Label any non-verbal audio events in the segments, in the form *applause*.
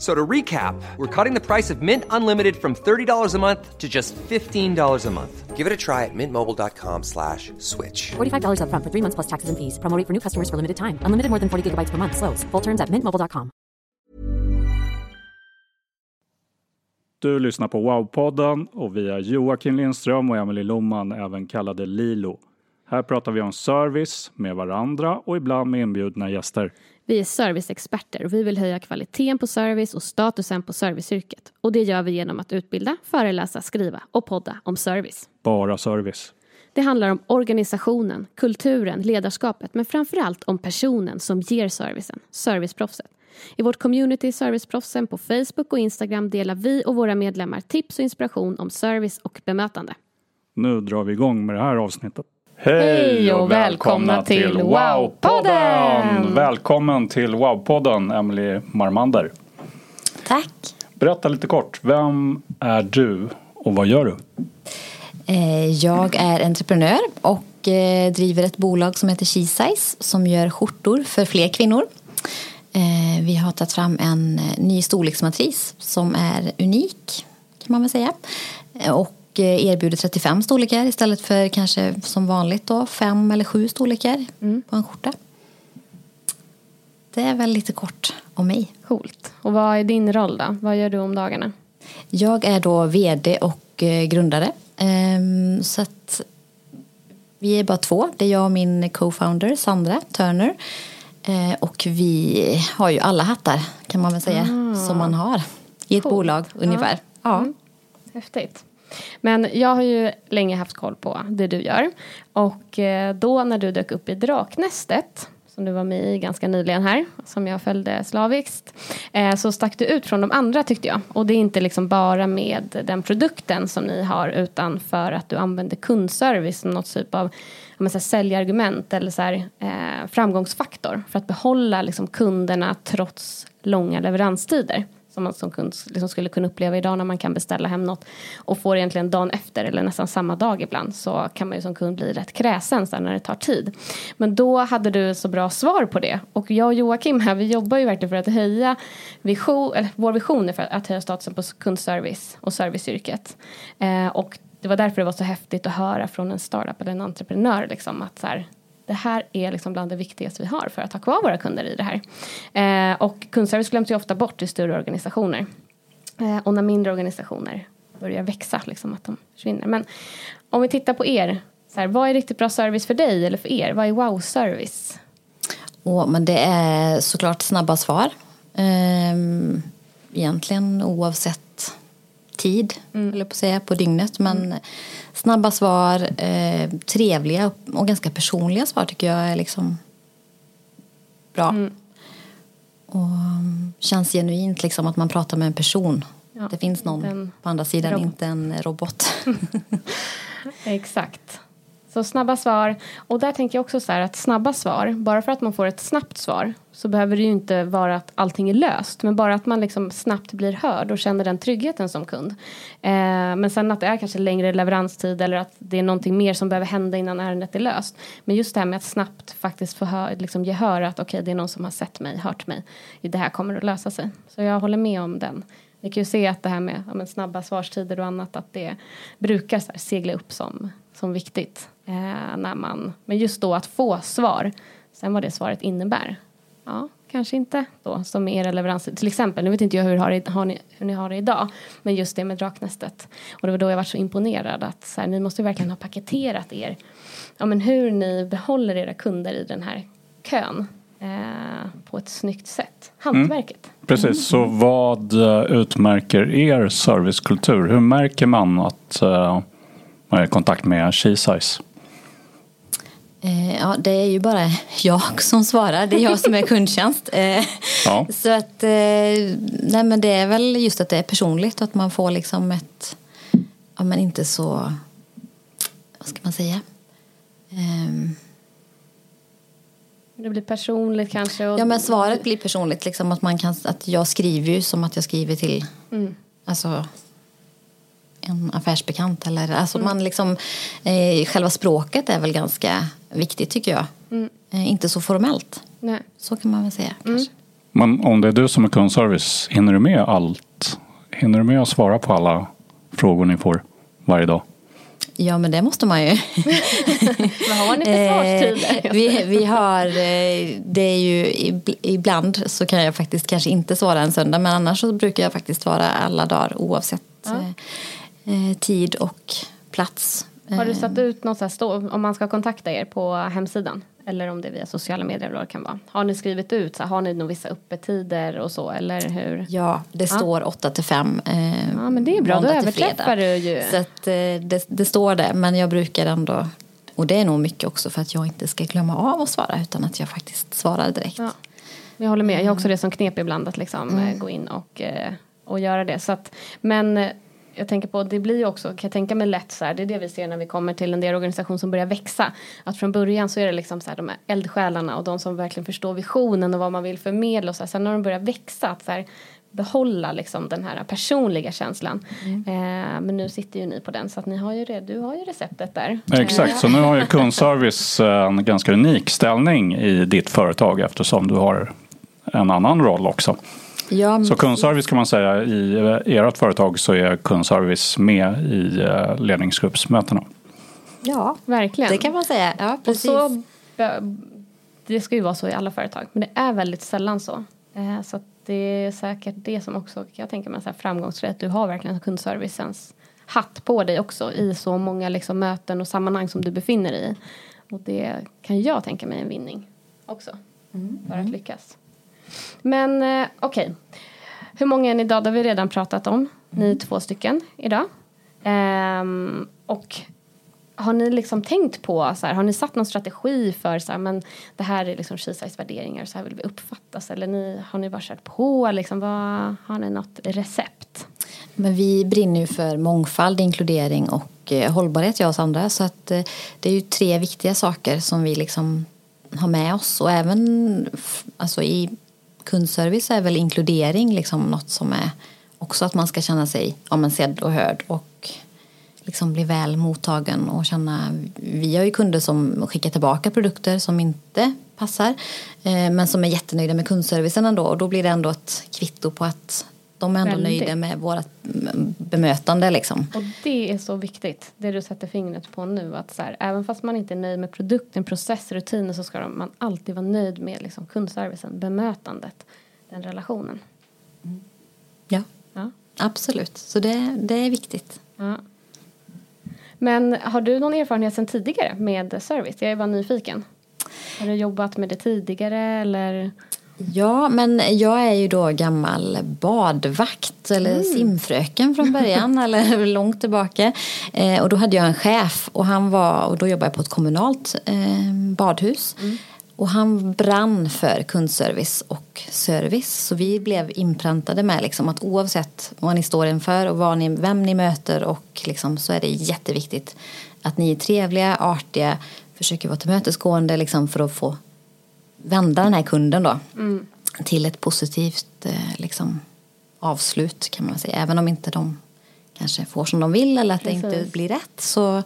So to recap, we're cutting the price of Mint Unlimited from $30 a month to just $15 a month. Give it a try at mintmobile.com slash switch. $45 upfront for three months plus taxes and fees. Promo rate for new customers for limited time. Unlimited more than 40 gigabytes per month. Slows. Full terms at mintmobile.com. Du lyssnar på Wow-podden och vi är Joakim Lindström och Emelie Loman, även kallade Lilo. Här pratar vi om service med varandra och ibland med inbjudna gäster. Vi är serviceexperter och vi vill höja kvaliteten på service och statusen på serviceyrket. Och det gör vi genom att utbilda, föreläsa, skriva och podda om service. Bara service. Det handlar om organisationen, kulturen, ledarskapet men framförallt om personen som ger servicen, serviceproffset. I vårt community Serviceproffsen på Facebook och Instagram delar vi och våra medlemmar tips och inspiration om service och bemötande. Nu drar vi igång med det här avsnittet. Hej och välkomna till Wow-podden! Välkommen till Wow-podden, Emily Marmander. Tack. Berätta lite kort, vem är du och vad gör du? Eh, Jag är entreprenör och eh, driver ett bolag som heter She-Size som gör skjortor för fler kvinnor. Eh, Vi har tagit fram en ny storleksmatris som är unik kan man väl säga. Eh, Och eh, erbjuder 35 storlekar istället för kanske som vanligt då fem eller sju storlekar på en skjorta. Det är väl lite kort om mig. Coolt. Och vad är din roll då? Vad gör du om dagarna? Jag är då vd och eh, grundare. Ehm, Så att vi är bara två. Det är jag och min co-founder Sandra Turner. Eh, Och vi har ju alla hattar kan man väl säga som man har i ett Coolt. bolag ungefär. Ja. Häftigt. Men jag har ju länge haft koll på det du gör. Och eh, då när du dök upp i Draknästet, som du var med i ganska nyligen här, som jag följde slaviskt, eh, så stack du ut från de andra tyckte jag. Och det är inte liksom bara med den produkten som ni har, utan för att du använder kundservice som något typ av men så här, säljargument eller så här, eh, framgångsfaktor för att behålla liksom, kunderna trots långa leveranstider som man som kund liksom skulle kunna uppleva idag när man kan beställa hem något och får egentligen dagen efter eller nästan samma dag ibland så kan man ju som kund bli rätt kräsen så när det tar tid. Men då hade du så bra svar på det och jag och Joakim här vi jobbar ju verkligen för att höja vision, eller vår vision är för att höja statusen på kundservice och serviceyrket. Eh, och det var därför det var så häftigt att höra från en startup eller en entreprenör liksom att så här, det här är liksom bland det viktigaste vi har för att ha kvar våra kunder i det här. Eh, och kundservice glöms ju ofta bort i större organisationer. Eh, och när mindre organisationer börjar växa, liksom att de försvinner. Men om vi tittar på er, så här, vad är riktigt bra service för dig eller för er? Vad är wow-service? Oh, men det är såklart snabba svar. Ehm, egentligen oavsett tid, mm. eller på att säga, på dygnet. Men snabba svar, eh, trevliga och ganska personliga svar tycker jag är liksom bra. Mm. Och um, känns genuint liksom att man pratar med en person. Ja, det finns någon en på andra sidan, robot. inte en robot. *laughs* Exakt. Så snabba svar. Och där tänker jag också så här att snabba svar, bara för att man får ett snabbt svar så behöver det ju inte vara att allting är löst. Men bara att man liksom snabbt blir hörd och känner den tryggheten som kund. Eh, men sen att det är kanske längre leveranstid eller att det är någonting mer som behöver hända innan ärendet är löst. Men just det här med att snabbt faktiskt få hör, liksom ge hör att okej det är någon som har sett mig, hört mig. Det här kommer att lösa sig. Så jag håller med om den. Vi kan ju se att det här med ja, men snabba svarstider och annat att det brukar så här, segla upp som, som viktigt. Eh, när man, men just då att få svar, sen vad det svaret innebär. Ja, kanske inte då som med era leveranser. Till exempel, nu vet inte jag hur, har, har ni, hur ni har det idag, men just det med Draknästet. Och det var då jag var så imponerad att så här, ni måste verkligen ha paketerat er, ja men hur ni behåller era kunder i den här kön. eh, på ett snyggt sätt. Hantverket. Precis, så vad eh, utmärker er servicekultur? Hur märker man att uh, man är i kontakt med She-Size? Eh, ja, det är ju bara jag som svarar. Det är jag som är kundtjänst. Eh, Ja. Så att, eh, nej men det är väl just att det är personligt och att man får liksom ett, ja men inte så, vad ska man säga? Ehm, Det blir personligt kanske. Och ja men svaret blir personligt liksom att man kan, att jag skriver ju som att jag skriver till, alltså en affärsbekant eller alltså man liksom, eh, själva språket är väl ganska viktigt tycker jag. Eh, inte så formellt. Nej. Så kan man väl säga kanske. Men om det är du som är kundservice, hinner du med allt? Hinner du med att svara på alla frågor ni får varje dag? Ja, men det måste man ju. *laughs* Vad har ni för svarstider? Eh, vi, vi har, eh, det är ju ib- ibland så kan jag faktiskt kanske inte svara en söndag men annars så brukar jag faktiskt svara alla dagar oavsett eh, tid och plats. Har du Eh, satt ut något så här stå, om man ska kontakta er på hemsidan? Eller om det är via sociala medier eller vad det kan vara. Har ni skrivit ut, så här, har ni nog vissa öppettider och så eller hur? Ja, det står 8 till 5. Eh, Ja, men det är bra, då överträffar du ju. Så att, eh, det, det står det, men jag brukar ändå och det är nog mycket också för att jag inte ska glömma av att svara utan att jag faktiskt svarar direkt. Ja. Jag håller med, jag har också det som knep ibland att liksom eh, gå in och, eh, och göra det. Så att, men jag tänker på, det blir ju också, kan jag tänka mig lätt så här, det är det vi ser när vi kommer till en del organisation som börjar växa. Att från början så är det liksom så här, de här eldsjälarna och de som verkligen förstår visionen och vad man vill förmedla och så här, sen när de börjar växa att så här, behålla liksom den här personliga känslan. Eh, men nu sitter ju ni på den så att ni har ju det, du har ju receptet där. Exakt, så nu har ju kundservice en ganska unik ställning i ditt företag eftersom du har en annan roll också. Ja, men Så kundservice kan man säga i ert företag så är kundservice med i eh, ledningsgruppsmötena. ja, Verkligen. det kan man säga. Ja, Och precis. så, be- det ska ju vara så i alla företag, men det är väldigt sällan så. Eh, så att det är säkert det som också, jag tänker mig så här framgångsrätt, du har verkligen kundservicens hatt på dig också i så många liksom möten och sammanhang som du befinner dig i. Och det kan jag tänka mig en vinning också, för att lyckas. Men eh, okej, hur många är ni idag? Det har vi redan pratat om. Ni är två stycken idag. Ehm, och har ni liksom tänkt på, så här, har ni satt någon strategi för så här, men det här är liksom Kisais värderingar, så här vill vi uppfattas eller ni, har ni bara kört på, liksom, vad, har ni något recept? Men vi brinner ju för mångfald, inkludering och eh, hållbarhet, jag och Sandra. Så att, eh, det är ju tre viktiga saker som vi liksom har med oss. Och även alltså i kundservice är väl inkludering liksom något som är också att man ska känna sig ja, men sedd och hörd och liksom bli väl mottagen och känna. Vi har ju kunder som skickar tillbaka produkter som inte passar eh, men som är jättenöjda med kundservicen ändå och då blir det ändå ett kvitto på att de är ändå Väldigt. nöjda med vårt mm, bemötande liksom. Och det är så viktigt, det du sätter fingret på nu. Att så här, även fast man inte är nöjd med produkten, process, rutiner så ska man alltid vara nöjd med liksom, kundservicen, bemötandet, den relationen. Ja, Ja. absolut. Så det, det är viktigt. Ja. Men har du någon erfarenhet sedan tidigare med service? Jag är bara nyfiken. Har du jobbat med det tidigare eller? Ja, men jag är ju då gammal badvakt eller simfröken från *laughs* början eller långt tillbaka. Eh, och då hade jag en chef och han var, och då jobbade jag på ett kommunalt eh, badhus. Och han brann för kundservice och service. Så vi blev inpräntade med liksom att oavsett vad ni står inför och vad ni, vem ni möter och liksom, så är det jätteviktigt att ni är trevliga, artiga, försöker vara tillmötesgående liksom, för att få vända den här kunden då till ett positivt eh, liksom, avslut kan man säga. Även om inte de kanske får som de vill eller att det inte Precis. blir rätt. Så,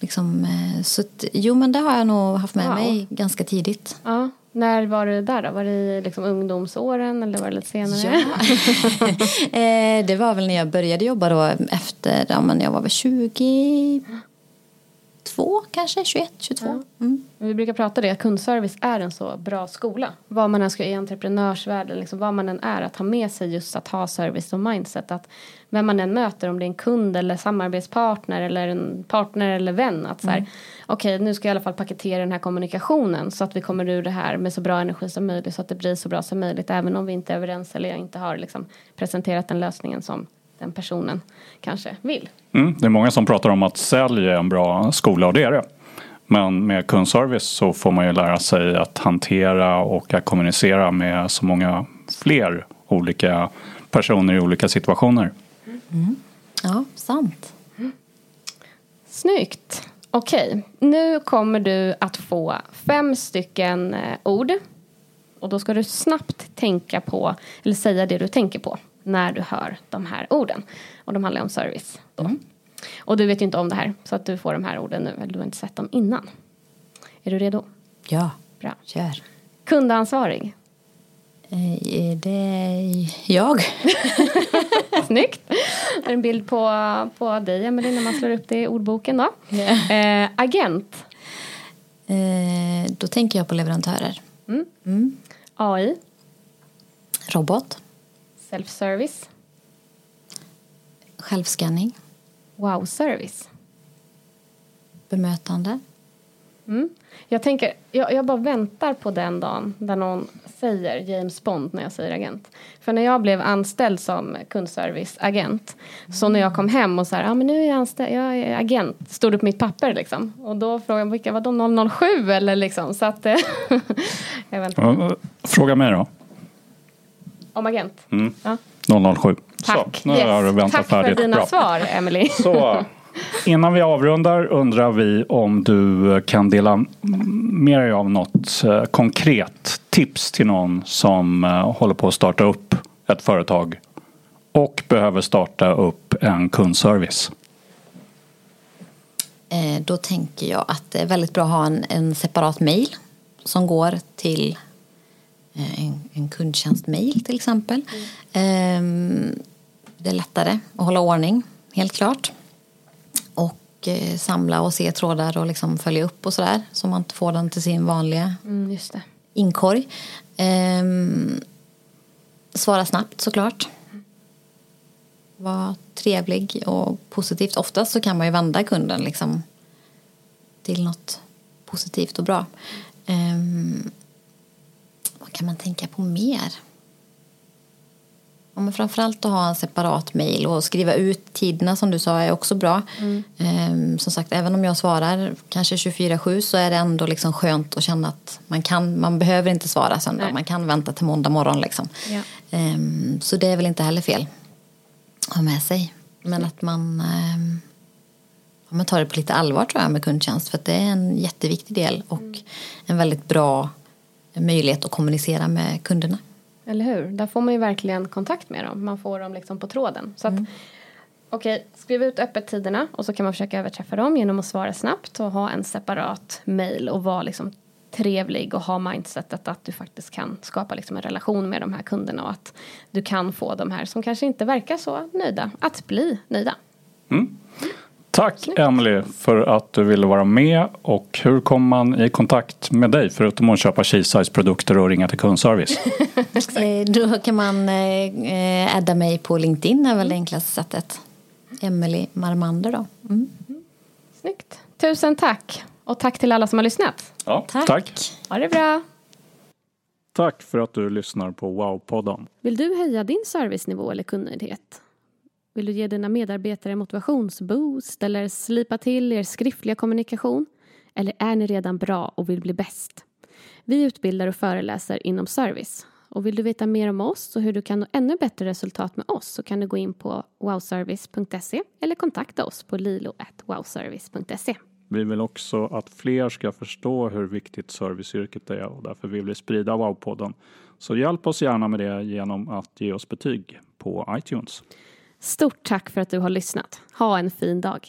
liksom, eh, så att, jo men det har jag nog haft med Wow. mig ganska tidigt. Ja. När var du där då? Var det i liksom ungdomsåren eller var det lite senare? *laughs* eh, det var väl när jag började jobba då efter, ja men jag var väl 22 22 kanske, 21, 22. Mm. Vi brukar prata det, att kundservice är en så bra skola. Vad man än ska i entreprenörsvärlden, liksom vad man än är, att ha med sig just att ha service och mindset. Att vem man än möter, om det är en kund eller samarbetspartner eller en partner eller vän. Att så här, okej nu ska jag i alla fall paketera den här kommunikationen så att vi kommer ur det här med så bra energi som möjligt så att det blir så bra som möjligt. Även om vi inte är överens eller jag inte har liksom presenterat den lösningen som den personen kanske vill. Mm, det är många som pratar om att sälj är en bra skola och det är det. Men med kundservice så får man ju lära sig att hantera och att kommunicera med så många fler olika personer i olika situationer. Ja, sant. Snyggt. Okej, nu kommer du att få fem stycken eh, ord. Och då ska du snabbt tänka på, eller säga det du tänker på när du hör de här orden. Och de handlar om service. Då. Och du vet ju inte om det här, så att du får de här orden nu, eller du har inte sett dem innan. Är du redo? Ja, Bra. kör. Kundansvarig. Eh, Det *laughs* är jag. Snyggt. Det är en bild på, på dig, Emelie, när man slår upp det i ordboken då. Eh, agent. Eh, Då tänker jag på leverantörer. AI. Robot, Self-service. självscanning, Wow-service. bemötande. Jag tänker, jag, jag bara väntar på den dagen där någon säger James Bond när jag säger agent. För när jag blev anställd som kundserviceagent så när jag kom hem och så här, ah, men nu är jag anställd, jag är agent, stod det på mitt papper liksom. Och då frågade jag, vilka var de 007 eller liksom? Så att, *laughs* jag väntar. Fråga mig då. Om agent? Ja. 007. Tack. Så, nu har du väntat Tack färdigt. för dina Bra. svar, Emily. *laughs* Så, innan vi avrundar undrar vi om du kan dela med dig av något eh, konkret tips till någon som eh, håller på att starta upp ett företag och behöver starta upp en kundservice. Eh, Då tänker jag att det är väldigt bra att ha en, en separat mail som går till en, kundtjänstmail till exempel. Ehm, Det är lättare att hålla ordning, helt klart. Och eh, samla och se trådar och liksom följa upp och sådär. Så man inte får den till sin vanliga Mm, inkorg. Ehm, svara snabbt såklart. Var trevlig och positivt. Oftast så kan man ju vända kunden liksom till något positivt och bra. Vad kan man tänka på mer? Ja, men framförallt att ha en separat mail och skriva ut tiderna som du sa är också bra. Ehm, som sagt, även om jag svarar kanske 24-7 så är det ändå liksom skönt att känna att man, kan, man behöver inte svara söndag. Nej. Man kan vänta till måndag morgon. Liksom. Ja. Ehm, så det är väl inte heller fel att ha med sig. Men att man, ehm, man tar det på lite allvar tror jag med kundtjänst. För att det är en jätteviktig del och en väldigt bra möjlighet att kommunicera med kunderna. Eller hur? Där får man ju verkligen kontakt med dem. Man får dem liksom på tråden. Så att, Okej, skriv ut öppettiderna och så kan man försöka överträffa dem genom att svara snabbt och ha en separat mail och vara liksom trevlig och ha mindsetet att du faktiskt kan skapa liksom en relation med de här kunderna och att du kan få de här som kanske inte verkar så nöjda att bli nöjda. Tack Emily för att du ville vara med och hur kommer man i kontakt med dig förutom att köpa Keysize produkter och ringa till kundservice? *laughs* Eh, Då kan man eh, eh, adda mig på LinkedIn är väl det enklaste sättet. Emily Marmander då. Mm. Snyggt. Tusen tack. Och tack till alla som har lyssnat. Ja, Tack. tack. Ha det bra. Tack för att du lyssnar på Wow-podden. Vill du höja din servicenivå eller kundnöjdhet? Vill du ge dina medarbetare motivationsboost eller slipa till er skriftliga kommunikation? Eller är ni redan bra och vill bli bäst? Vi utbildar och föreläser inom service. Och vill du veta mer om oss och hur du kan nå ännu bättre resultat med oss så kan du gå in på wowservice.se eller kontakta oss på lilo.wowservice.se. Vi vill också att fler ska förstå hur viktigt serviceyrket är och därför vill vi sprida Wow-podden. Så hjälp oss gärna med det genom att ge oss betyg på iTunes. Stort tack för att du har lyssnat. Ha en fin dag.